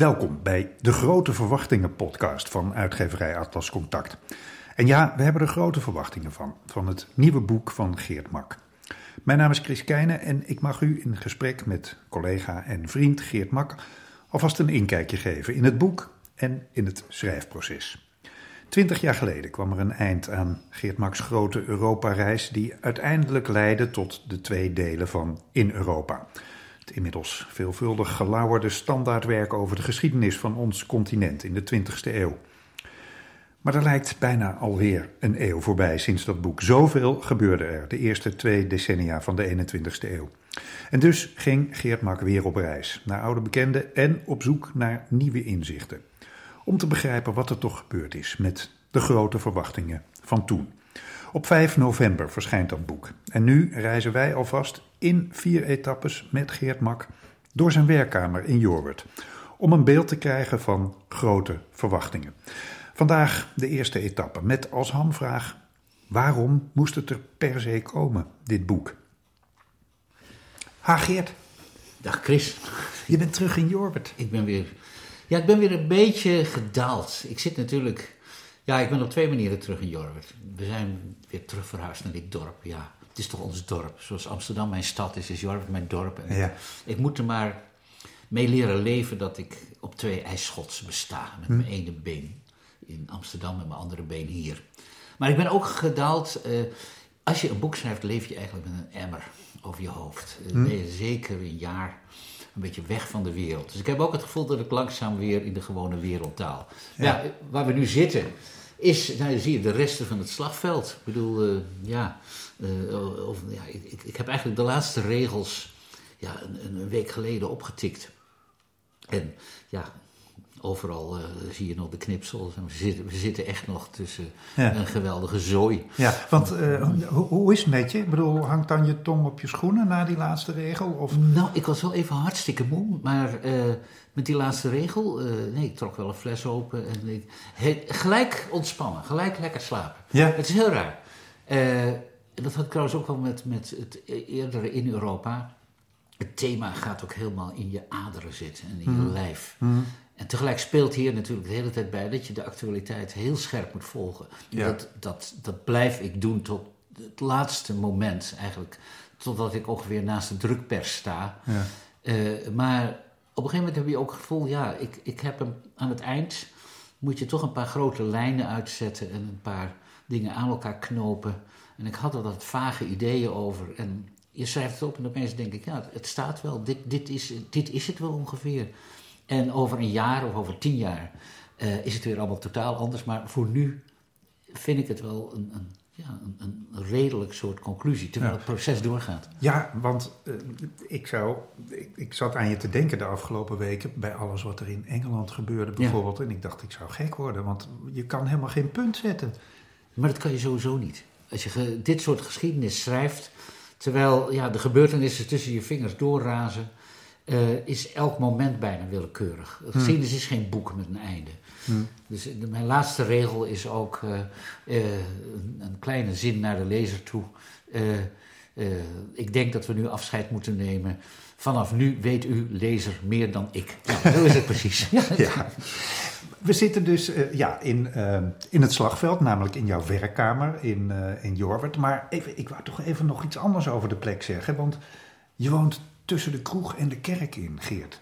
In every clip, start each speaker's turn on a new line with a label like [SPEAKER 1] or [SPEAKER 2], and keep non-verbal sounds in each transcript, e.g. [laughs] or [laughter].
[SPEAKER 1] Welkom bij de Grote Verwachtingen podcast van uitgeverij Atlas Contact. En ja, we hebben er grote verwachtingen van, van het nieuwe boek van Geert Mak. Mijn naam is Chris Keijnen en ik mag u in gesprek met collega en vriend Geert Mak alvast een inkijkje geven in het boek en in het schrijfproces. Twintig jaar geleden kwam er een eind aan Geert Maks grote Europa-reis, die uiteindelijk leidde tot de twee delen van In Europa. Inmiddels veelvuldig gelauwerde standaardwerk over de geschiedenis van ons continent in de 20e eeuw. Maar er lijkt bijna alweer een eeuw voorbij sinds dat boek. Zoveel gebeurde er de eerste twee decennia van de 21e eeuw. En dus ging Geert Mak weer op reis naar oude bekenden en op zoek naar nieuwe inzichten om te begrijpen wat er toch gebeurd is met de grote verwachtingen van toen. Op 5 november verschijnt dat boek. En nu reizen wij alvast in vier etappes met Geert Mak door zijn werkkamer in Jorwert. Om een beeld te krijgen van grote verwachtingen. Vandaag de eerste etappe met als hamvraag: waarom moest het er per se komen, dit boek? Ha Geert.
[SPEAKER 2] Dag Chris.
[SPEAKER 1] Je bent terug in Jorwert.
[SPEAKER 2] Ik ben weer ja, ik ben weer een beetje gedaald. Ik zit natuurlijk... Ja, ik ben op twee manieren terug in Jorwert. We zijn weer terug verhuisd naar dit dorp. Ja, het is toch ons dorp. Zoals Amsterdam mijn stad is, is Jorwert mijn dorp. En ja. ik, moet er maar mee leren leven dat ik op twee ijsschots besta. Met hm. mijn ene been in Amsterdam en mijn andere been hier. Maar ik ben ook gedaald... Uh, als je een boek schrijft, leef je eigenlijk met een emmer over je hoofd. Hm. Ben je zeker een jaar een beetje weg van de wereld. Dus ik heb ook het gevoel dat ik langzaam weer in de gewone wereldtaal. Ja. waar we nu zitten, is, nou, zie je de resten van het slagveld. Ik bedoel, uh, ja, uh, of, ja ik, ik heb eigenlijk de laatste regels ja, een, een week geleden opgetikt. En ja, Overal uh, zie je nog de knipsels. we zitten, we zitten echt nog tussen een geweldige zooi.
[SPEAKER 1] Ja, want uh, hoe, hoe, is het met je? Ik bedoel, hangt dan je tong op je schoenen na die laatste regel? Of?
[SPEAKER 2] Nou, ik was wel even hartstikke moe. Maar uh, met die laatste regel, nee, ik trok wel een fles open. En ik, gelijk ontspannen, gelijk lekker slapen. Ja. Het is heel raar. dat had ik trouwens ook wel met, met het e-, eerdere in Europa. Het thema gaat ook helemaal in je aderen zitten en in je mhm. lijf. Mm. En tegelijk speelt hier natuurlijk de hele tijd bij dat je de actualiteit heel scherp moet volgen. Dat, dat, dat blijf ik doen tot het laatste moment eigenlijk. Totdat ik ongeveer naast de drukpers sta. Ja. Uh, maar op een gegeven moment heb je ook het gevoel, ja, ik, ik heb hem aan het eind. Moet je toch een paar grote lijnen uitzetten en een paar dingen aan elkaar knopen. En ik had er dat vage ideeën over. En je schrijft het op en opeens denk ik, ja, het staat wel. Dit, dit, is, dit is het wel ongeveer. En over een jaar of over tien jaar uh, is het weer allemaal totaal anders. Maar voor nu vind ik het wel een, een ja, een, een, redelijk soort conclusie, terwijl het proces doorgaat.
[SPEAKER 1] Ja, want uh, ik, zou, ik, ik, zat aan je te denken de afgelopen weken bij alles wat er in Engeland gebeurde bijvoorbeeld. En ik dacht, ik zou gek worden, want je kan helemaal geen punt zetten.
[SPEAKER 2] Maar dat kan je sowieso niet. Als je dit soort geschiedenis schrijft, terwijl ja, de gebeurtenissen tussen je vingers doorrazen uh, is elk moment bijna willekeurig. Hmm. Geschiedenis is geen boek met een einde. Hmm. Dus mijn laatste regel is ook uh, uh, een kleine zin naar de lezer toe. ik denk dat we nu afscheid moeten nemen. Vanaf nu weet u, lezer, meer dan ik. Nou, [laughs] zo is het precies. ja. [laughs]
[SPEAKER 1] We zitten dus ja, in, in het slagveld, namelijk in jouw werkkamer in, in Jorwert. Maar even, ik wou toch even nog iets anders over de plek zeggen. Want je woont tussen de kroeg en de kerk in, Geert.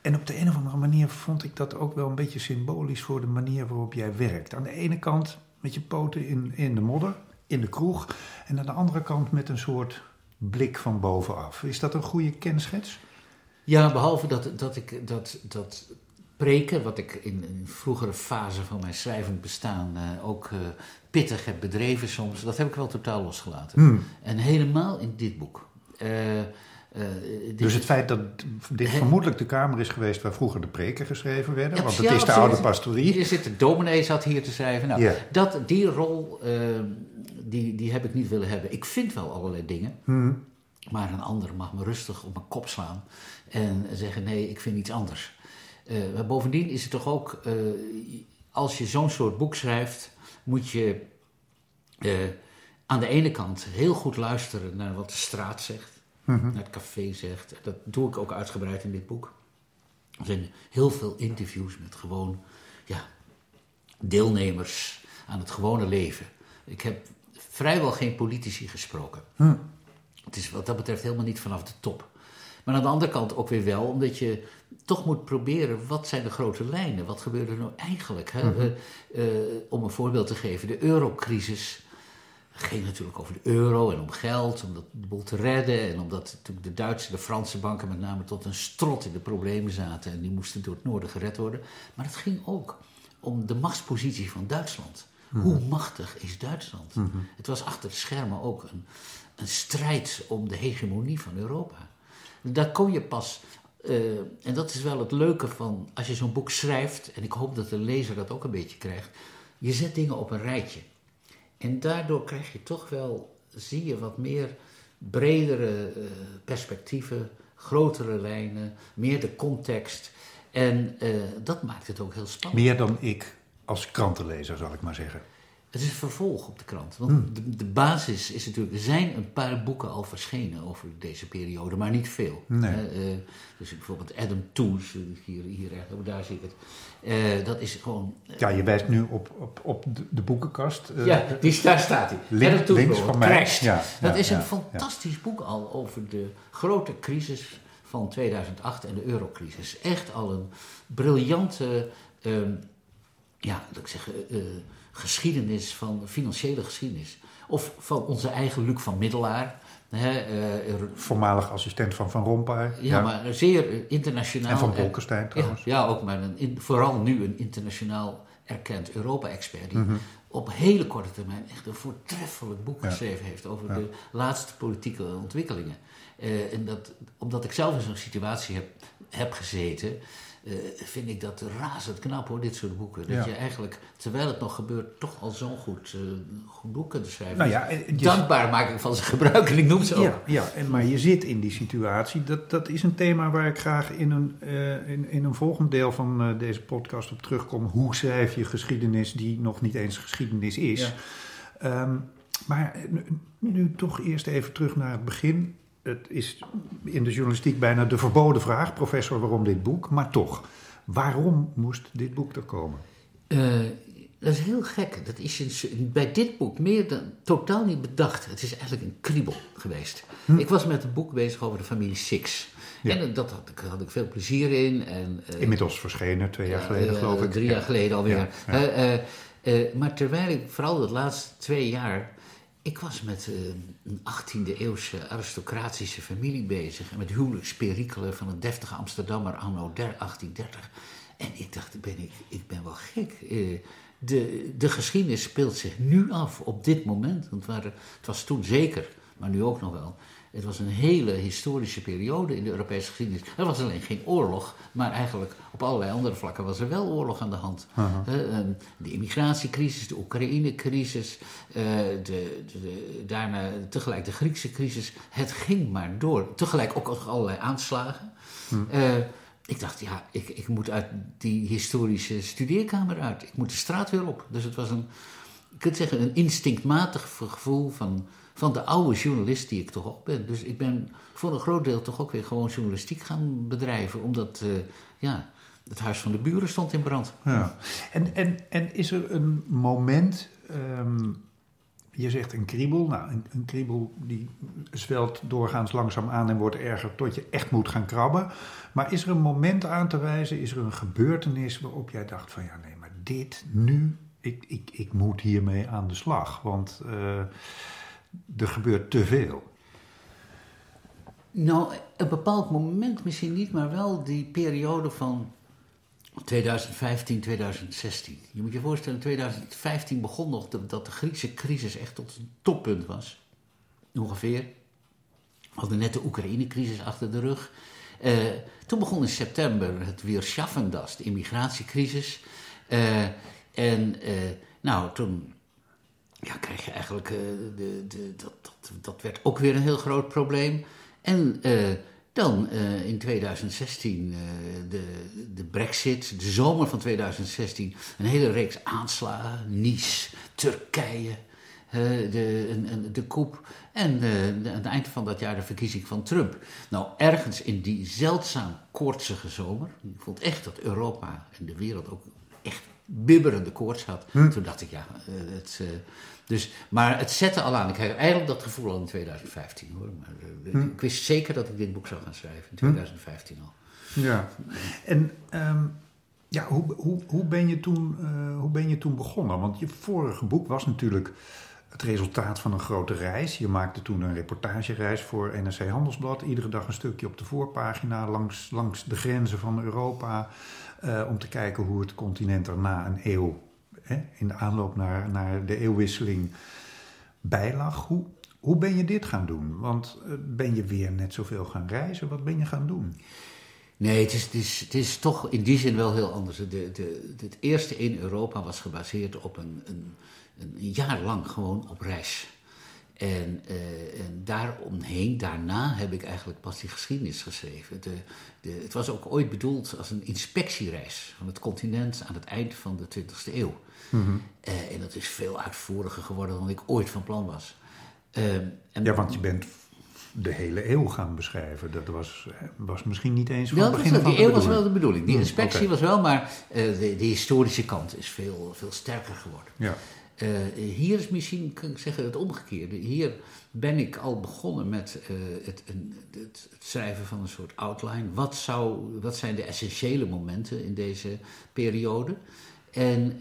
[SPEAKER 1] En op de een of andere manier vond ik dat ook wel een beetje symbolisch voor de manier waarop jij werkt. Aan de ene kant met je poten in, in de modder, in de kroeg. En aan de andere kant met een soort blik van bovenaf. Is dat een goede kenschets?
[SPEAKER 2] Ja, behalve dat, dat ik dat, dat preken, wat ik in een vroegere fase van mijn schrijvend bestaan uh, ook uh, pittig heb bedreven soms, dat heb ik wel totaal losgelaten. Hmm. En helemaal in dit boek. Uh,
[SPEAKER 1] uh, dus het feit dat dit vermoedelijk de kamer is geweest waar vroeger de preken geschreven werden, want het is de oude pastorie.
[SPEAKER 2] Hier zit de dominee zat hier te schrijven. Nou, dat, die rol, uh, die, die heb ik niet willen hebben. Ik vind wel allerlei dingen, hmm. maar een ander mag me rustig op mijn kop slaan en zeggen nee, ik vind iets anders. Uh, maar bovendien is het toch ook, als je zo'n soort boek schrijft, moet je aan de ene kant heel goed luisteren naar wat de straat zegt. -hmm. naar het café zegt. Dat doe ik ook uitgebreid in dit boek. Er zijn heel veel interviews met gewoon ja, deelnemers aan het gewone leven. Ik heb vrijwel geen politici gesproken. Hm. Het is wat dat betreft helemaal niet vanaf de top. Maar aan de andere kant ook weer wel, omdat je toch moet proberen, wat zijn de grote lijnen? Wat gebeurt er nou eigenlijk? Hè? Mhm. Eh, eh, om een voorbeeld te geven, de eurocrisis ging natuurlijk over de euro en om geld, om dat de boel te redden. En omdat de Duitse, de Franse banken met name tot een strot in de problemen zaten. En die moesten door het noorden gered worden. Maar het ging ook om de machtspositie van Duitsland. Mhm. Hoe machtig is Duitsland? Mhm. Het was achter de schermen ook een, een strijd om de hegemonie van Europa. Daar kon je pas uh, en dat is wel het leuke van als je zo'n boek schrijft, en ik hoop dat de lezer dat ook een beetje krijgt. Je zet dingen op een rijtje. En daardoor krijg je toch wel, zie je wat meer bredere uh, perspectieven, grotere lijnen, meer de context. En uh, dat maakt het ook heel spannend.
[SPEAKER 1] Meer dan ik als krantenlezer, zal ik maar zeggen.
[SPEAKER 2] Het is een vervolg op de krant. Want hmm. de, de, basis is natuurlijk... Er zijn een paar boeken al verschenen over deze periode, maar niet veel.
[SPEAKER 1] Nee.
[SPEAKER 2] Uh, dus bijvoorbeeld Adam Tooze, hier, hier daar zie ik het. Uh, dat is gewoon...
[SPEAKER 1] Ja, je wijst nu op, op, op de, boekenkast.
[SPEAKER 2] ja, die, daar staat hij.
[SPEAKER 1] Link, links van mij.
[SPEAKER 2] Ja, dat is een fantastisch boek al over de grote crisis van 2008 en de eurocrisis. Echt al een briljante... Ehm, ja, dat ik zeg geschiedenis van financiële geschiedenis. Of van onze eigen Luc van Middelaar. Hè,
[SPEAKER 1] uh, Voormalig assistent van Van Rompuy.
[SPEAKER 2] Ja, maar zeer internationaal.
[SPEAKER 1] En van Bolkestein trouwens.
[SPEAKER 2] Ja, ook, maar een, vooral nu een internationaal erkend Europa-expert. Die mhm. op hele korte termijn echt een voortreffelijk boek geschreven heeft over de laatste politieke ontwikkelingen. Uh, en dat, omdat ik zelf in zo'n situatie heb, heb gezeten, uh, vind ik dat razend knap hoor, dit soort boeken. Dat je eigenlijk, terwijl het nog gebeurt, toch al zo'n goed, uh, goed boek kunt schrijven.
[SPEAKER 1] Nou ja,
[SPEAKER 2] Dankbaar maak ik van zijn gebruik en ik noem ze ook.
[SPEAKER 1] Ja, ja en, maar je zit in die situatie. Dat, dat is een thema waar ik graag in een, uh, in, in een volgend deel van deze podcast op terugkom. Hoe schrijf je geschiedenis die nog niet eens geschiedenis is? Ja. Um, maar nu toch eerst even terug naar het begin het is in de journalistiek bijna de verboden vraag, professor, waarom dit boek? Maar toch, waarom moest dit boek er komen?
[SPEAKER 2] Uh, dat is heel gek. Dat is bij dit boek meer dan totaal niet bedacht. Het is eigenlijk een kriebel geweest. Hm. Ik was met een boek bezig over de familie Six. En dat had ik, had ik veel plezier in. En,
[SPEAKER 1] uh, Inmiddels verschenen, twee jaar geleden uh, geloof ik.
[SPEAKER 2] Drie jaar geleden alweer. maar terwijl ik vooral de laatste twee jaar ik was met uh, een 18e eeuwse aristocratische familie bezig. En met huwelijksperikelen van een deftige Amsterdammer anno 1830. En ik dacht, ben ik, ik ben wel gek. Uh, de, de geschiedenis speelt zich nu af, op dit moment. Want het was toen zeker, maar nu ook nog wel het was een hele historische periode in de Europese geschiedenis. Er was alleen geen oorlog, maar eigenlijk op allerlei andere vlakken was er wel oorlog aan de hand. Ehm, de immigratiecrisis, de Oekraïne-crisis, uh, de, de, daarna tegelijk de Griekse crisis. Het ging maar door. Tegelijk ook allerlei aanslagen. Hm. Eh, ik dacht, ja, ik, ik moet uit die historische studeerkamer uit. Ik moet de straat weer op. Dus het was een, ik kunt zeggen, een instinctmatig gevoel van van de oude journalist die ik toch ook ben. Dus ik ben voor een groot deel toch ook weer gewoon journalistiek gaan bedrijven, omdat uh, ja, het huis van de buren stond in brand.
[SPEAKER 1] Ja. En, en, en is er een moment, um, je zegt een kriebel, nou een, een, kriebel die zwelt doorgaans langzaam aan en wordt erger tot je echt moet gaan krabben. Maar is er een moment aan te wijzen, is er een gebeurtenis waarop jij dacht van ja nee, maar dit nu, ik, ik, ik moet hiermee aan de slag. Want... Uh, er gebeurt te veel.
[SPEAKER 2] Nou, een bepaald moment misschien niet, maar wel die periode van 2015, 2016. Je moet je voorstellen, in 2015 begon nog dat de Griekse crisis echt tot een toppunt was. Ongeveer. We hadden net de Oekraïne-crisis achter de rug. Uh, toen begon in september het weer Schaffendas, de immigratiecrisis. Uh, en uh, nou, toen ja, krijg je eigenlijk, uh, de, de, dat, dat, dat werd ook weer een heel groot probleem. En uh, dan uh, in 2016 de, de brexit, de zomer van 2016, een hele reeks aanslagen, Nice, Turkije, de, de koep en aan het eind van dat jaar de verkiezing van Trump. Nou, ergens in die zeldzaam koortsige zomer, ik vond echt dat Europa en de wereld ook bibberende koorts had. Hm. Toen dacht ik, ja, het, dus, maar het zette al aan. Ik had eigenlijk dat gevoel al in 2015 hoor. Maar, hm. Ik wist zeker dat ik dit boek zou gaan schrijven in 2015 hm. al.
[SPEAKER 1] Ja, en ehm, ja, hoe, hoe, hoe, ben je toen, uh, hoe ben je toen begonnen? Want je vorige boek was natuurlijk het resultaat van een grote reis. Je maakte toen een reportagereis voor NRC Handelsblad. Iedere dag een stukje op de voorpagina langs, langs de grenzen van Europa. Uh, om te kijken hoe het continent er na een eeuw, hè, in de aanloop naar, naar de eeuwwisseling, bijlag. Hoe, hoe ben je dit gaan doen? Want uh, ben je weer net zoveel gaan reizen? Wat ben je gaan doen?
[SPEAKER 2] Nee, het is, het, is, het is toch in die zin wel heel anders. De, de, het eerste in Europa was gebaseerd op een, een, een jaar lang gewoon op reis. En, uh, en daaromheen, daarna heb ik eigenlijk pas die geschiedenis geschreven. De, de, het was ook ooit bedoeld als een inspectiereis van het continent aan het eind van de 20e eeuw. Mm -hmm. uh, en dat is veel uitvoeriger geworden dan ik ooit van plan was.
[SPEAKER 1] Uh, en ja, want je bent de hele eeuw gaan beschrijven. Dat was, was misschien niet eens van het begin van
[SPEAKER 2] Die eeuw was wel de bedoeling. Die hmm, inspectie was wel, maar uh, de, de, historische kant is veel, veel sterker geworden. Ja. Uh, hier is misschien, kan ik zeggen, het omgekeerde. Hier ben ik al begonnen met uh, het, een, het, het, schrijven van een soort outline. Wat, zou, wat zijn de essentiële momenten in deze periode? En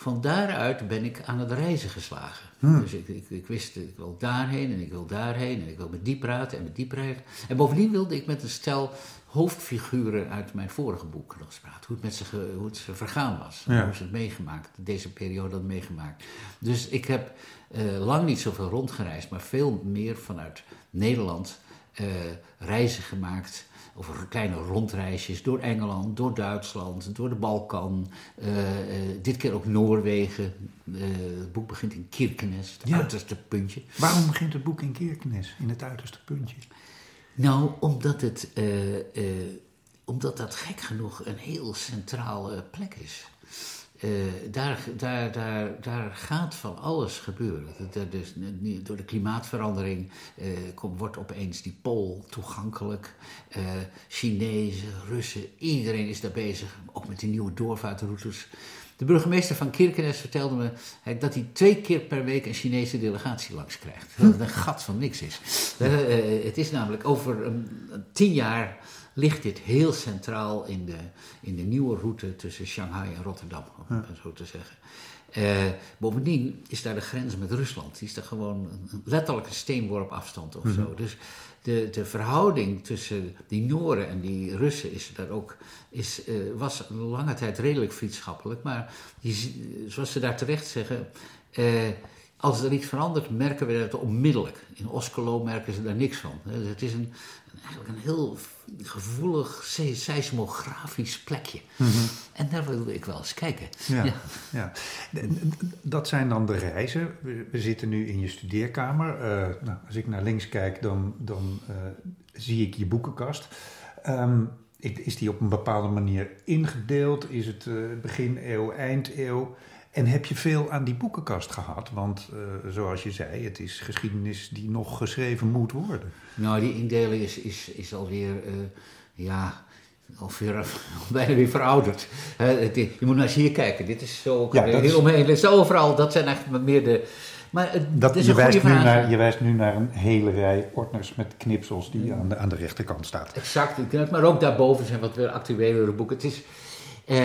[SPEAKER 2] van daaruit ben ik aan het reizen geslagen. Hmm. Dus ik, ik, ik, wist, ik wil daarheen en ik wil daarheen en ik wil met die praten en met die praten. En bovendien wilde ik met een stel hoofdfiguren uit mijn vorige boek nog praten. Hoe het met ze, hoe het ze vergaan was. Hoe ze het meegemaakt, deze periode had meegemaakt. Dus ik heb uh, lang niet zoveel rondgereisd, maar veel meer vanuit Nederland uh, reizen gemaakt over kleine rondreisjes door Engeland, door Duitsland, door de Balkan. Uh, uh, dit keer ook Noorwegen. Uh, het boek begint in Kirkenes, het uiterste puntje.
[SPEAKER 1] Waarom begint het boek in Kirkenes, in het uiterste puntje?
[SPEAKER 2] Nou, omdat, het, omdat dat gek genoeg een heel centrale plek is. Uh, daar, daar, daar, daar gaat van alles gebeuren. Dat, dus, door de klimaatverandering uh, komt, wordt opeens die pool toegankelijk. Uh, Chinezen, Russen, iedereen is daar bezig, ook met die nieuwe doorvaartroutes. De burgemeester van Kirkenes vertelde me dat hij twee keer per week een Chinese delegatie langs krijgt. Dat het een gat van niks is. het is namelijk over um, tien jaar ligt dit heel centraal in de, in de nieuwe route tussen Shanghai en Rotterdam, om zo te zeggen. Uh, bovendien is daar de grens met Rusland. Die is er gewoon een, letterlijk een steenworp afstand of zo. Mhm. Dus de, de verhouding tussen die Noren en die Russen is daar ook, is, uh, was lange tijd redelijk vriendschappelijk. Maar die, zoals ze daar terecht zeggen. Uh, als er iets verandert, merken we dat onmiddellijk. In Oskelo merken ze daar niks van. Het is een, eigenlijk een heel gevoelig seismografisch plekje. Mhm. En daar wilde ik wel eens kijken. Ja,
[SPEAKER 1] ja. Dat zijn dan de reizen. We, zitten nu in je studeerkamer. Uh, nou, als ik naar links kijk, dan, dan uh, zie ik je boekenkast. Um, is die op een bepaalde manier ingedeeld? Is het uh, begin eeuw, eind eeuw? En heb je veel aan die boekenkast gehad? Want uh, zoals je zei, het is geschiedenis die nog geschreven moet worden.
[SPEAKER 2] Nou, die indeling is, is, is alweer, uh, ja, alweer [laughs] bijna weer verouderd. Je moet naar hier kijken. Dit is zo ja, heel is... omheen. Het is overal, dat zijn eigenlijk meer de... Maar dat, is
[SPEAKER 1] je, wijst nu naar, je wijst nu naar een hele rij ordners met knipsels die aan, de, aan de rechterkant staat.
[SPEAKER 2] Exact, maar ook daarboven zijn wat weer actuelere boeken. Het is, uh,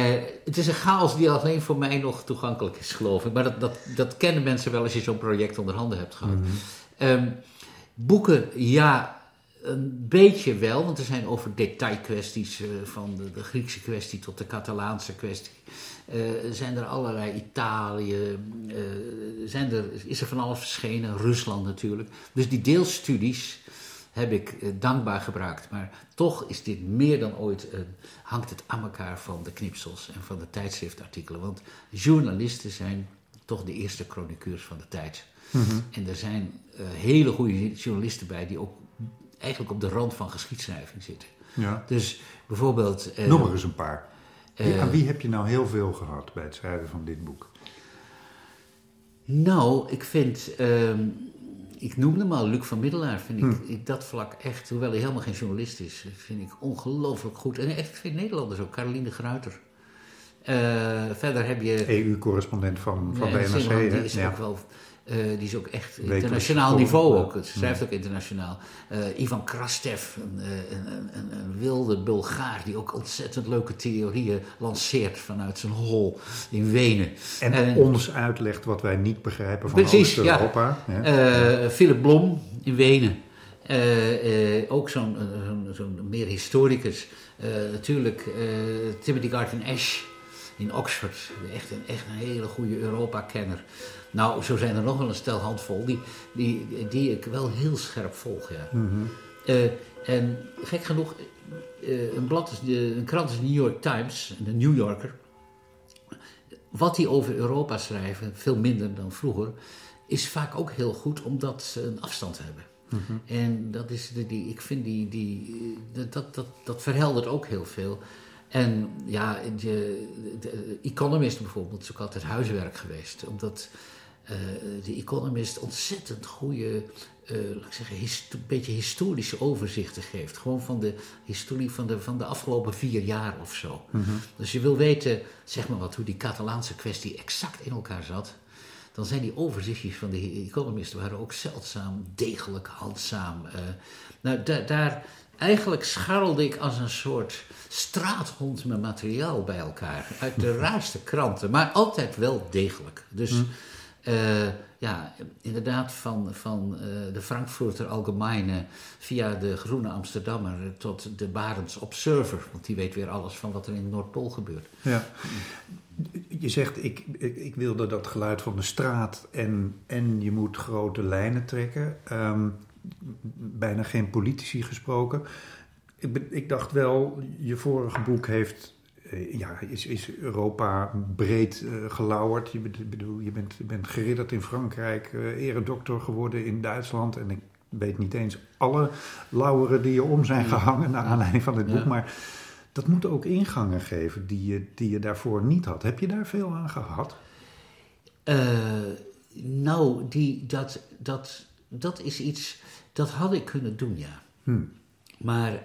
[SPEAKER 2] het is een chaos die alleen voor mij nog toegankelijk is, geloof ik. Maar dat, dat, dat kennen mensen wel als je zo'n project onder handen hebt gehad. Mm um, boeken, ja, een beetje wel, want er zijn over detailkwesties, uh, van de, de, Griekse kwestie tot de Catalaanse kwestie. Uh, zijn er allerlei Italië, zijn er, is er van alles verschenen, Rusland natuurlijk. Dus die deelstudies heb ik eh, dankbaar gebruikt. Maar toch is dit meer dan ooit, uh, hangt het aan elkaar van de knipsels en van de tijdschriftartikelen. Want journalisten zijn toch de eerste chroniqueurs van de tijd. Mhm. En er zijn uh, hele goede journalisten bij die ook eigenlijk op de rand van geschiedschrijving zitten. Ja. Dus bijvoorbeeld...
[SPEAKER 1] Uh, Noem er eens een paar. Wie, aan wie heb je nou heel veel gehad bij het schrijven van dit boek?
[SPEAKER 2] Nou, ik vind, ehm, ik noemde hem al, Luc van Middelaar, vind ik, hm. dat vlak echt, hoewel hij helemaal geen journalist is, vind ik ongelooflijk goed. En echt, ik vind Nederlanders ook, Caroline Gruiter. Uh, verder heb je...
[SPEAKER 1] EU-correspondent van, van ja,
[SPEAKER 2] BNRC. Die is ook wel uh, die is ook echt internationaal niveau ook. Het schrijft ook internationaal. Uh, Ivan Krastev, een, een, een, een, wilde Bulgaar die ook ontzettend leuke theorieën lanceert vanuit zijn hol in Wenen.
[SPEAKER 1] En ons uitlegt wat wij niet begrijpen van Oost-Europa.
[SPEAKER 2] Ja. ja. Philip Blom in Wenen. ook zo'n zo'n meer historicus. natuurlijk Timothy Garton Ash in Oxford. Echt een, echt een hele goede Europa-kenner. Nou, zo zijn er nog wel een stel handvol die, die, die ik wel heel scherp volg. Ja. Mhm. Eh, en gek genoeg, uh, een, blad is de, een krant is de New York Times, de New Yorker. Wat die over Europa schrijven, veel minder dan vroeger, is vaak ook heel goed omdat ze een afstand hebben. Mhm. En dat is de, die, ik vind die, die, dat, dat, dat verheldert ook heel veel. En ja, de, de Economist bijvoorbeeld is ook altijd huiswerk geweest. Omdat de Economist ontzettend goede, uh, laat ik zeggen, een beetje historische overzichten geeft. Gewoon van de historie van de, van de afgelopen vier jaar of zo. Mhm. Dus je wil weten, zeg maar wat, hoe die Catalaanse kwestie exact in elkaar zat. Dan zijn die overzichtjes van de Economist waren ook zeldzaam, degelijk, handzaam. Uh, nou, daar Eigenlijk scharrelde ik als een soort straathond met materiaal bij elkaar. Uit de [laughs] raarste kranten, maar altijd wel degelijk. Dus hm. Uh, ja, inderdaad van, van uh, de Frankfurter Allgemeine via de Groene Amsterdammer tot de Barents Observer. Want die weet weer alles van wat er in Noordpool gebeurt.
[SPEAKER 1] Ja. Je zegt, ik, ik, wilde dat geluid van de straat en, en je moet grote lijnen trekken. Um, bijna geen politici gesproken. Ik, ik dacht wel, je vorige boek heeft eh, ja, is, is Europa breed uh, gelauwerd. Je, bedoel, je, bent, je bent geridderd in Frankrijk, uh, eredokter geworden in Duitsland. En ik weet niet eens alle lauweren die je om zijn gehangen naar aanleiding van dit boek. Maar dat moet ook ingangen geven die je, die je daarvoor niet had. Heb je daar veel aan gehad?
[SPEAKER 2] nou, die, dat, dat, dat is iets dat had ik kunnen doen, ja. Hmm. Maar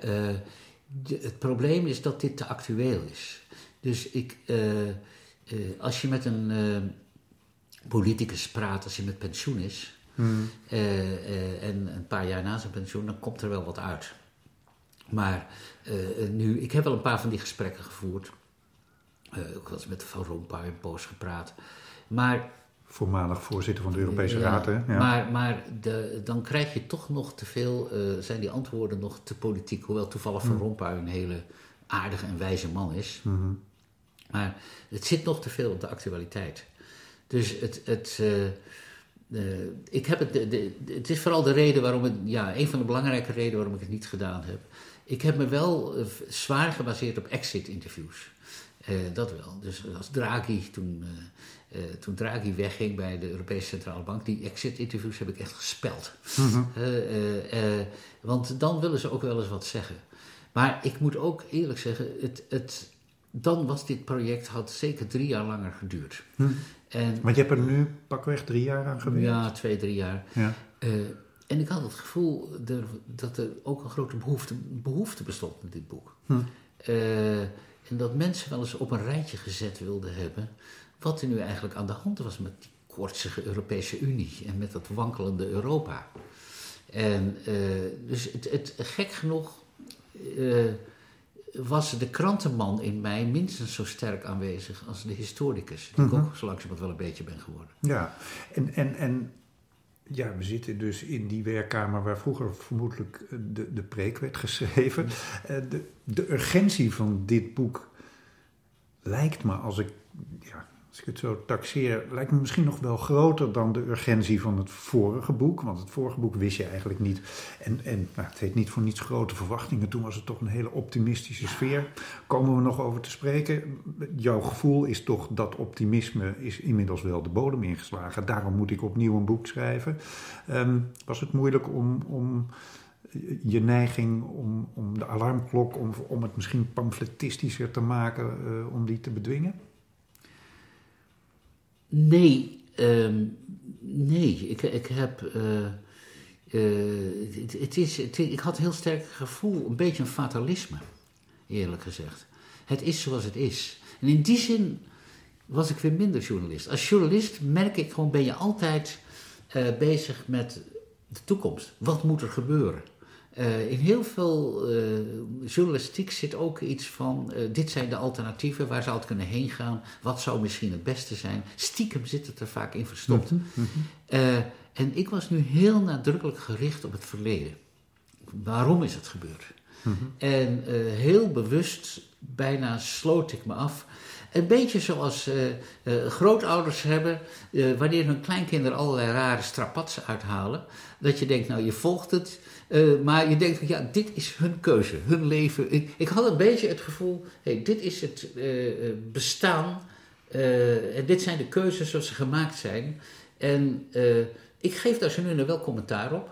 [SPEAKER 2] het probleem is dat dit te actueel is. Dus ik, uh, uh, als je met een politicus praat, als hij met pensioen is, hmm. en een paar jaar na zijn pensioen, dan komt er wel wat uit. Maar nu, ik heb wel een paar van die gesprekken gevoerd. ook wel eens met Van Rompuy een poos gepraat. Maar
[SPEAKER 1] voormalig voorzitter van de Europese Raad. Hè?
[SPEAKER 2] Maar, maar de, dan krijg je toch nog te veel, uh, zijn die antwoorden nog te politiek. Hoewel toevallig Van mm. Rompuy een hele aardige en wijze man is. Mm-hmm. Maar het zit nog te veel op de actualiteit. Dus het, het, uh, ik heb het, de, de, het is vooral de reden waarom het, ja, een van de belangrijke redenen waarom ik het niet gedaan heb. Ik heb me wel uh, zwaar gebaseerd op exit-interviews. Dat wel. Dus als Draghi toen uh, toen Draghi wegging bij de Europese Centrale Bank, die exit-interviews heb ik echt gespeld. Mhm. Eh, eh, want dan willen ze ook wel eens wat zeggen. Maar ik moet ook eerlijk zeggen, het, het, dan was dit project, had zeker drie jaar langer geduurd.
[SPEAKER 1] Hm. En, Want je hebt er nu pakweg drie jaar aan gewerkt?
[SPEAKER 2] Ja, twee, drie jaar. Ja. en ik had het gevoel dat er ook een grote behoefte, behoefte bestond met dit boek. Hm. En dat mensen wel eens op een rijtje gezet wilden hebben wat er nu eigenlijk aan de hand was met die koortsige Europese Unie en met dat wankelende Europa. En uh, dus het, het, gek genoeg uh, was de krantenman in mij minstens zo sterk aanwezig als de historicus, die mm -hmm. ik ook zo langzamerhand wel een beetje ben geworden.
[SPEAKER 1] Ja, en, en, en ja, we zitten dus in die werkkamer waar vroeger vermoedelijk de, de preek werd geschreven. Uh, de, de urgentie van dit boek lijkt me, als ik ja, als ik het zo taxeer, lijkt me misschien nog wel groter dan de urgentie van het vorige boek. Want het vorige boek wist je eigenlijk niet. En, en nou, het heet niet voor niets grote verwachtingen. Toen was het toch een hele optimistische sfeer. Komen we nog over te spreken. Jouw gevoel is toch dat optimisme is inmiddels wel de bodem ingeslagen. Daarom moet ik opnieuw een boek schrijven. Um, was het moeilijk om. om je neiging om, om de alarmklok, om, om het misschien pamfletistischer te maken, uh, om die te bedwingen?
[SPEAKER 2] Nee, Ehm, nee, ik, ik heb. Uh, het, het, is, ik had heel sterk gevoel, een beetje een fatalisme, eerlijk gezegd. Het is zoals het is. En in die zin was ik weer minder journalist. Als journalist merk ik gewoon, ben je altijd uh, bezig met de toekomst. Wat moet er gebeuren? Uh, in heel veel uh, journalistiek zit ook iets van: dit zijn de alternatieven, waar zou het kunnen heen gaan? Wat zou misschien het beste zijn? Stiekem zit het er vaak in verstopt. Mm -hmm. en ik was nu heel nadrukkelijk gericht op het verleden. Waarom is het gebeurd? Mm -hmm. En heel bewust, bijna sloot ik me af een beetje zoals uh, uh, grootouders hebben, uh, wanneer hun kleinkinderen allerlei rare strapatsen uithalen. Dat je denkt, nou je volgt het, maar je denkt, ja, dit is hun keuze, hun leven. Ik, had een beetje het gevoel, hey, dit is het bestaan en dit zijn de keuzes zoals ze gemaakt zijn. En ik geef daar zo nu en wel commentaar op.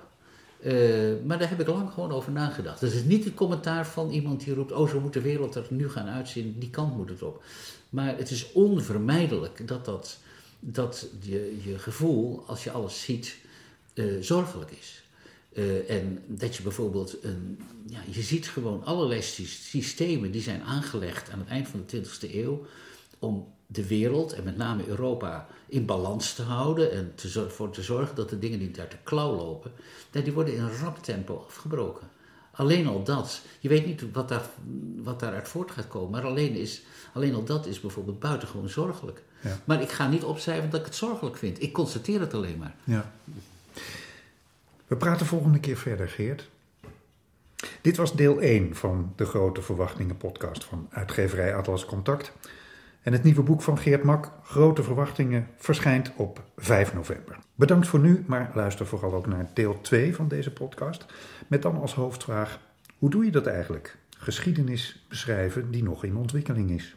[SPEAKER 2] maar daar heb ik lang gewoon over nagedacht. Dat is niet het commentaar van iemand die roept: Oh, zo moet de wereld er nu gaan uitzien. Die kant moet het op. Maar het is onvermijdelijk dat, dat, dat je, je gevoel, als je alles ziet, uh, zorgelijk is. Uh, en dat je bijvoorbeeld, een, ja, je ziet gewoon allerlei systemen die zijn aangelegd aan het eind van de 20e eeuw om de wereld en met name Europa in balans te houden en ervoor te zorgen dat de dingen niet uit de klauw lopen, die worden in rap tempo afgebroken. Alleen al dat. Je weet niet wat, daar, wat daaruit voort gaat komen. Maar alleen, is, alleen al dat is bijvoorbeeld buitengewoon zorgelijk. Ja. Maar ik ga niet opschrijven dat ik het zorgelijk vind. Ik constateer het alleen maar.
[SPEAKER 1] Ja. We praten volgende keer verder, Geert. Dit was deel 1 van de Grote Verwachtingen podcast van uitgeverij Atlas Contact. En het nieuwe boek van Geert Mak, Grote Verwachtingen, verschijnt op 5 november. Bedankt voor nu, maar luister vooral ook naar deel 2 van deze podcast. Met dan als hoofdvraag: hoe doe je dat eigenlijk? Geschiedenis beschrijven die nog in ontwikkeling is.